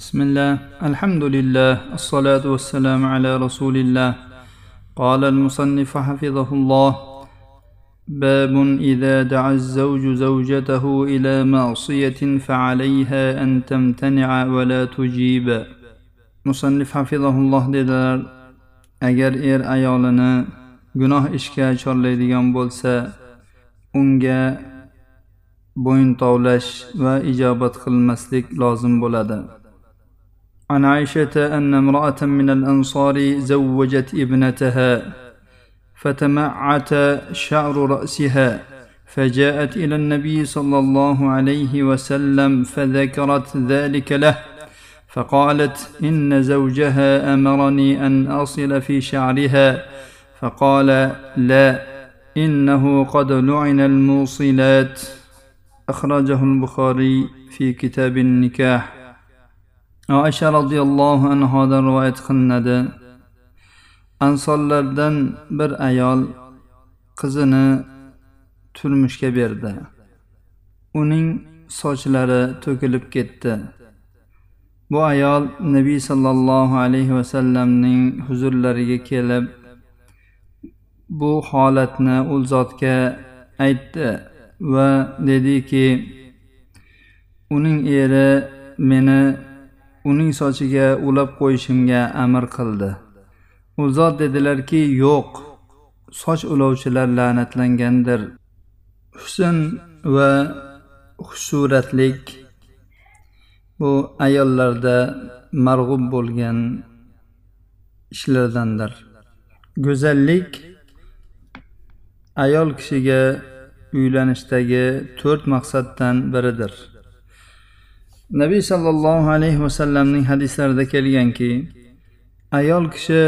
بسم الله الحمد لله الصلاة والسلام على رسول الله قال المصنف حفظه الله باب إذا دعا الزوج زوجته إلى معصية فعليها أن تمتنع ولا تجيب مصنف حفظه الله dedilar agar er ayolini gunoh ishga chorlaydigan bo'lsa unga bo'yin tovlash va ijobat qilmaslik lozim bo'ladi عن عائشة أن امرأة من الأنصار زوجت ابنتها فتمعت شعر رأسها فجاءت إلى النبي صلى الله عليه وسلم فذكرت ذلك له فقالت إن زوجها أمرني أن أصل في شعرها فقال لا إنه قد لعن الموصلات أخرجه البخاري في كتاب النكاح. Oysha roziyallohu anhodan rivoyat qilinadi ansorlardan bir ayol qizini turmushga berdi. Uning sochlari to'kilib ketdi. Bu ayol nabiy sollallohu alayhi vasallamning huzurlariga kelib bu holatni u zotga aytdi va dediki uning eri meni uning sochiga ulab qo'yishimga amr qildi. U zot dedilarki yo'q soch ulovchilar la'natlangandir. Husn va xushsuratlik bu ayollarda marg'ub bo'lgan ishlardandir. Go'zallik ayol kishiga uylanishdagi to'rt maqsaddan biridir. Nabiy sollallohu alayhi vasallamning hadislarida kelganki ayol kishi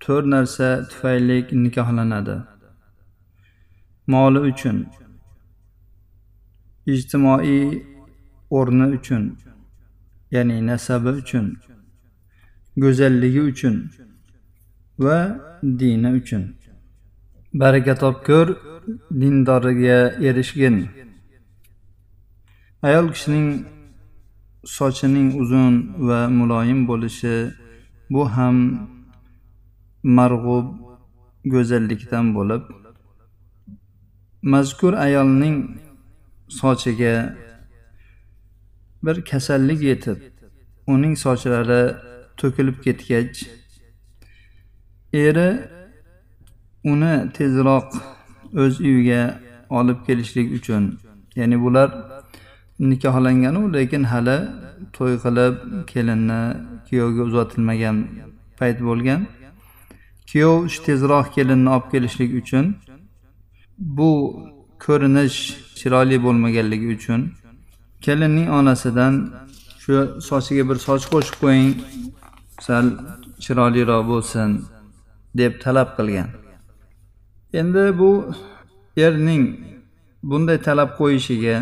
to'rt narsa tufayli nikohlanadi. Moli uchun ijtimoiy o'rni uchun ya'ni nasabi uchun go'zalligi uchun va dini uchun. Baraka topkur dindoriga erishgin. Ayol kishining sochining uzun va muloyim bo'lishi bu ham marg'ub go'zallikdan bo'lib mazkur ayolning sochiga bir kasallik yetib uning sochlari to'kilib ketgach eri uni tezroq o'z uyiga olib kelishlik uchun ya'ni bular nikohlanganu lekin hali to'y qilib kelinni kuyovga uzatilmagan payt bo'lgan. Kuyov tezroq kelinni olib kelishlik uchun bu ko'rinish chiroyli bo'lmaganligi uchun kelinning onasidan shu sochiga bir soch qo'shib qo'ying sal chiroyliroq bo'lsin deb talab qilgan. Endi bu erning bunday talab qo'yishiga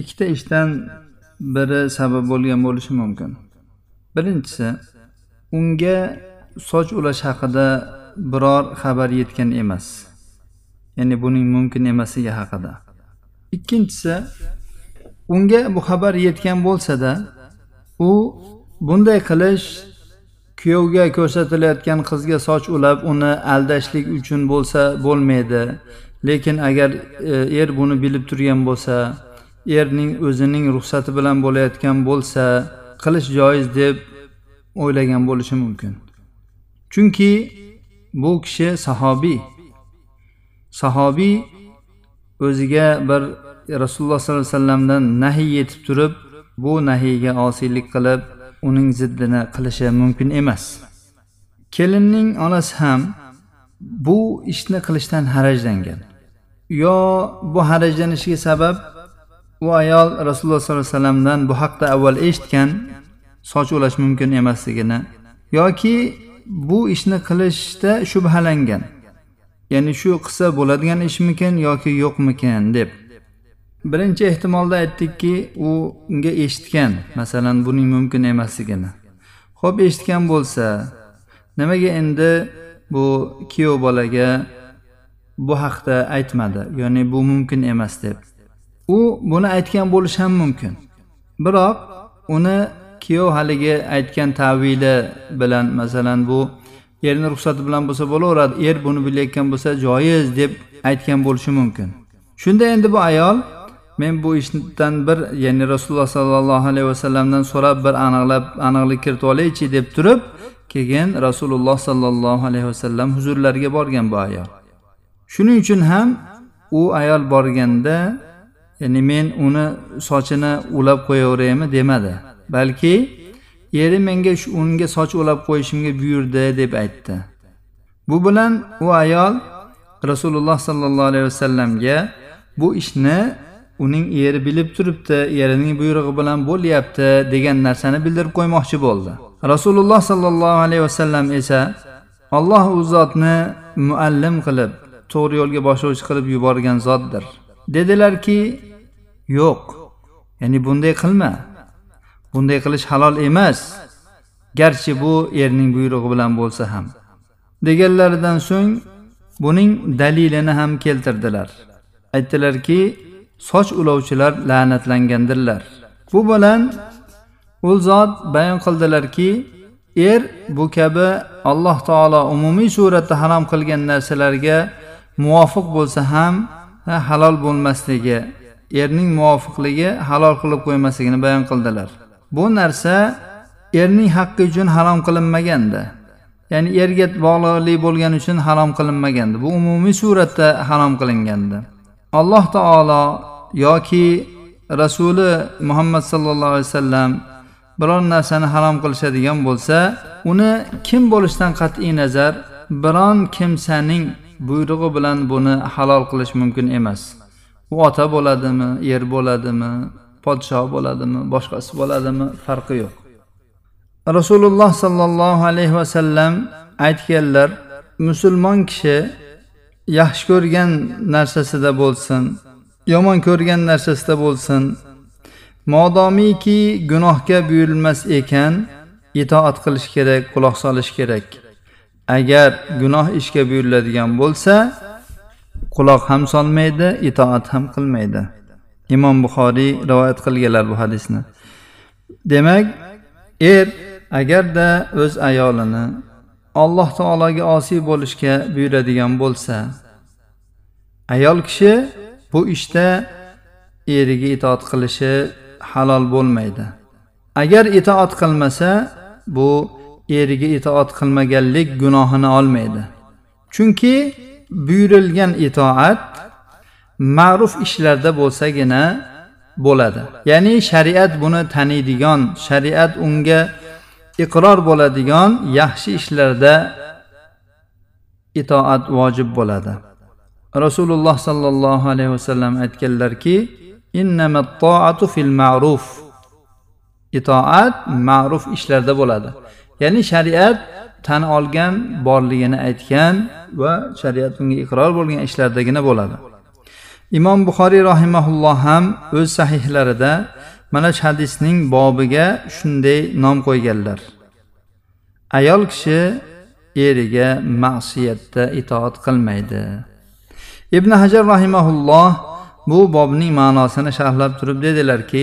ikkita ishdan biri sabab bo'lgan bo'lishi mumkin. Birinchisi unga soch ulash haqida biror xabar yetgan emas. Ya'ni buning mumkin emasligi haqida. Ikkinchisi unga bu xabar yetgan bo'lsada u bunday qilish kuyovga ko'rsatilayotgan qizga soch ulab uni aldashlik uchun bo'lsa bo'lmaydi. Lekin agar e, er buni bilib turgan bo'lsa erning o'zining ruxsati bilan bo'layotgan bo'lsa qilish joiz deb o'ylagan bo'lishi mumkin. Chunki bu kishi sahobiy. Sahobiy o'ziga bir rasululloh sollallohu alayhi vasallamdan nahiy yetib turib bu nahiyga osiylik qilib uning ziddini qilishi mumkin emas. Kelinning onasi ham bu ishni qilishdan harajlangan yo bu harajlanishiga sabab u ayol rasululloh sollallohu alayhi vasallamdan bu haqda avval eshitgan soch ulash mumkin emasligini yoki bu ishni qilishda shubhalangan ya'ni shu qilsa bo'ladigan ishmikin yoki yo'qmikin deb. Birinchi ehtimolda aytdikki u unga eshitgan masalan buning mumkin emasligini. Ho'p eshitgan bo'lsa nimaga endi bu kuyov bolaga bu haqda aytmadi? Ya'ni bu mumkin emas deb. U buni aytgan bo'lishi ham mumkin. Biroq uni kuyov haligi aytgan tavili bilan masalan bu erni ruxsati bilan bo'lsa bo'laveradi er buni bilayotgan bo'lsa joiz deb aytgan bo'lishi mumkin. Shunda endi bu ayol men bu ishdan bir ya'ni rasululloh sollallohu alayhi vasallamdan so'rab bir aniqlab aniqlik kiritib olaychi deb turib keyin rasululloh sollallohu alayhi vasallam huzurlariga borgan bu ayol. Shuning uchun ham u ayol borganda ya'ni men uni sochini ulab qo'yaveraymi demadi. Balki eri menga unga soch ulab qo'yishimga buyurdi deb aytdi. Bu bilan u ayol rasululloh sollallohu alayhi vasallamga bu ishni uning eri bilib turibdi erining buyrug'i bilan bo'lyapti degan narsani bildirib qo'ymoqchi bo'ldi. Rasululloh sollallohu alayhi vasallam esa alloh u zotni muallim qilib to'g'ri yo'lga boshlovchi qilib yuborgan zotdir. Dedilarki yo'q ya'ni bunday qilma. Bunday qilish halol emas. Garchi bu erning buyrug'i bilan bo'lsa ham. Deganlaridan so'ng buning dalilini ham keltirdilar. Aytdilarki soch ulovchilar la'natlangandirlar. Bu bilan u zot bayon qildilarki er bu kabi alloh taolo umumiy suratda harom qilgan narsalarga muvofiq bo'lsa ham halol bo'lmasligi erning muvofiqligi halol qilib qo'ymasligini bayon qildilar. Bu narsa erning haqqi uchun harom qilinmagandi. Ya'ni erga bog'liqlik bo'lgani uchun harom qilinmagandi. Bu umumiy suratda harom qilingandi. Alloh taolo yoki rasuli muhammad sallallohu alayhi vasallam biror narsani harom qilishadigan bo'lsa uni kim bo'lishidan qat'iy nazar biron kimsaning buyrug'i bilan buni halol qilish mumkin emas. U ota bo'ladimi er bo'ladimi podshoh bo'ladimi boshqasi bo'ladimi farqi yo'q. Rasululloh sollallohu alayhi vasallam aytganlar musulmon kishi yaxshi ko'rgan narsasida bo'lsin yomon ko'rgan narsasida bo'lsin. Modomiki gunohga buyurilmas ekan itoat qilish kerak quloq solish kerak. Agar gunoh ishga buyuriladigan bo'lsa quloq ham solmaydi itoat ham qilmaydi. Imom buxoriy rivoyat qilganlar bu hadisni. Demak er agarda o'z ayolini alloh taologa osiy bo'lishga buyuradigan bo'lsa ayol kishi bu ishda eriga itoat qilishi halol bo'lmaydi. Agar itoat qilmasa bu eriga itoat qilmaganlik gunohini olmaydi. Chunki buyurilgan itoat ma'ruf ishlarda bo'lsagina bo'ladi. Ya'ni shariat buni taniydigan shariat unga iqror bo'ladigan yaxshi ishlarda itoat vojib bo'ladi. Rasululloh sollallohu alayhi vasallam aytganlarki fil ma'ruf. Itoat ma'ruf ishlarda bo'ladi. Ya'ni shariat tan olgan borligini aytgan va shariat unga iqror bo'lgan ishlardagina bo'ladi. Imom buxoriy rahimaulloh ham o'z sahihlarida mana shu hadisning bobiga shunday nom qo'yganlar. Ayol kishi eriga ma'siyatda itoat qilmaydi. Ibn hajar rahimaulloh bu bobning ma'nosini sharhlab turib dedilarki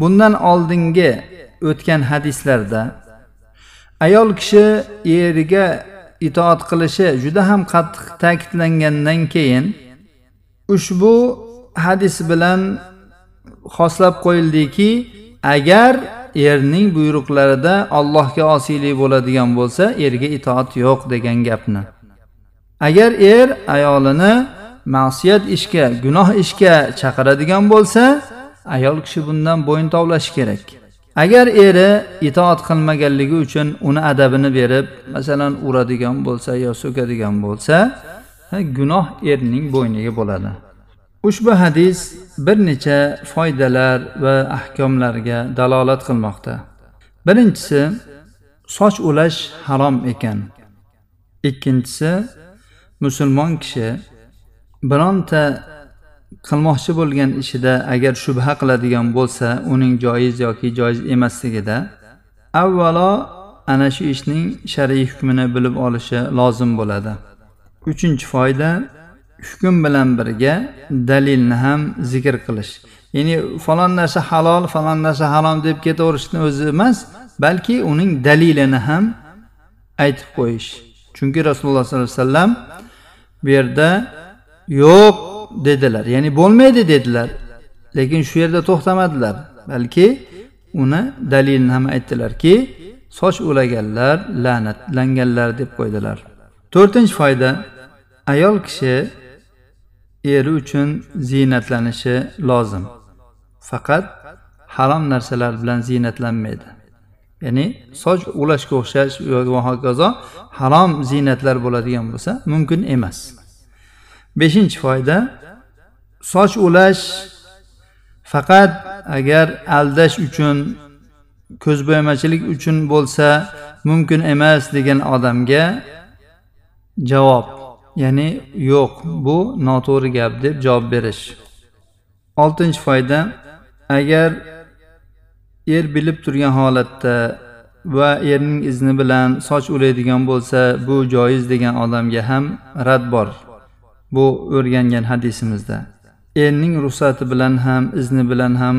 bundan oldingi o'tgan hadislarda ayol kishi eriga itoat qilishi juda ham qattiq ta'kidlangandan keyin ushbu hadis bilan xoslab qo'yildiki agar erning buyruqlarida allohga osiylik bo'ladigan bo'lsa erga itoat yo'q degan gapni. Agar er ayolini ma'siyat ishga gunoh ishga chaqiradigan bo'lsa ayol kishi bundan bo'yin tovlashi kerak. Agar eri itoat qilmaganligi uchun uni adabini berib masalan uradigan bo'lsa yo so'kadigan bo'lsa gunoh erning bo'yniga bo'ladi. Ushbu hadis bir necha foydalar va ahkomlarga dalolat qilmoqda. Birinchisi soch ulash harom ekan. Ikkinchisi musulmon kishi bironta qilmoqchi bo'lgan ishida agar shubha qiladigan bo'lsa uning joiz yoki joiz emasligida avvalo ana shu ishning shar'iy hukmini bilib olishi lozim bo'ladi. Uchinchi foyda hukm bilan birga dalilni ham zikr qilish. Ya'ni falon narsa halol falon narsa harom deb ketaverishni o'zi emas balki uning dalilini ham aytib qo'yish. Chunki rasululloh sollallohu alayhi vasallam bu yerda yo'q dedilar. Ya'ni bo'lmaydi dedilar. Lekin shu yerda to'xtamadilar. Balki uni dalilini ham aytdilarki soch ulaganlar la'natlanganlar deb qo'ydilar. To'rtinchi foyda ayol kishi eri uchun ziynatlanishi lozim. Faqat harom narsalar bilan ziynatlanmaydi. Ya'ni soch ulashga o'xshash va hokazo harom ziynatlar bo'ladigan bo'lsa mumkin emas. Beshinchi foyda. Soch ulash faqat agar aldash uchun ko'zbo'yamachilik uchun bo'lsa mumkin emas degan odamga javob ya'ni yo'q bu noto'g'ri gap deb javob berish. Oltinchi foyda agar er bilib turgan holatda va erning izni bilan soch ulaydigan bo'lsa bu joiz degan odamga ham rad bor. Bu o'rgangan hadisimizda. Erning ruxsati bilan ham izni bilan ham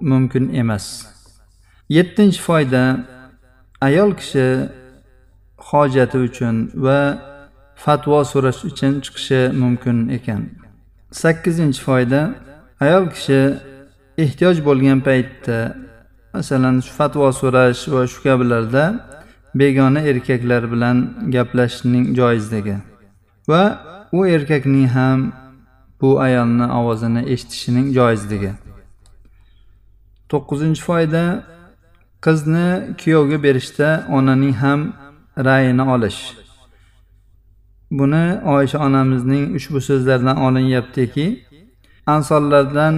mumkin emas. Yettinchi foyda ayol kishi hojati uchun va fatvo so'rash uchun chiqishi mumkin ekan. Sakkizinchi foyda ayol kishi ehtiyoj bo'lgan paytda masalan fatvo so'rash va shu kabilarda begona erkaklar bilan gaplashishning joizligi va u erkakning ham bu ayolni ovozini eshitishining joizligi. To'qqizinchi foyda qizni kuyovga berishda onaning ham ra'yini olish. Buni oysha onamizning ushbu so'zlaridan olinyaptiki ansonlardan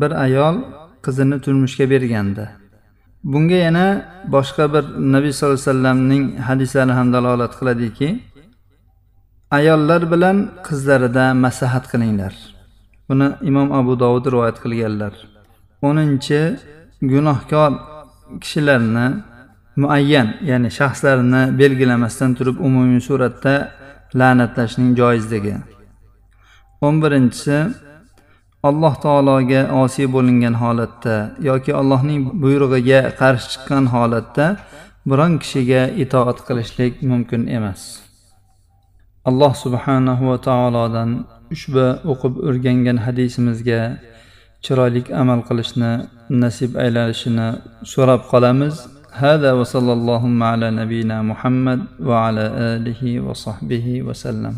bir ayol qizini turmushga bergandi. Bunga yana boshqa bir nabiy sallallohu alayhi vasallamning hadislari ham dalolat qiladiki ayollar bilan qizlarida maslahat qilinglar. Buni imom abu dovud rivoyat qilganlar. O'ninchi gunohkor kishilarni muayyan ya'ni shaxslarni belgilamasdan turib umumiy suratda la'natlashning joizligi o'n birinchisi alloh taologa osiy bo'lingan holatda yoki allohning buyrug'iga qarshi chiqqan holatda biron kishiga itoat qilishlik mumkin emas. alloh subhanahu va taolodan ushbu o'qib o'rgangan hadisimizga chiroyli amal qilishni nasib aylanishini so'rab qolamiz هذا وصلى اللهم على نبينا محمد وعلى آله وصحبه وسلم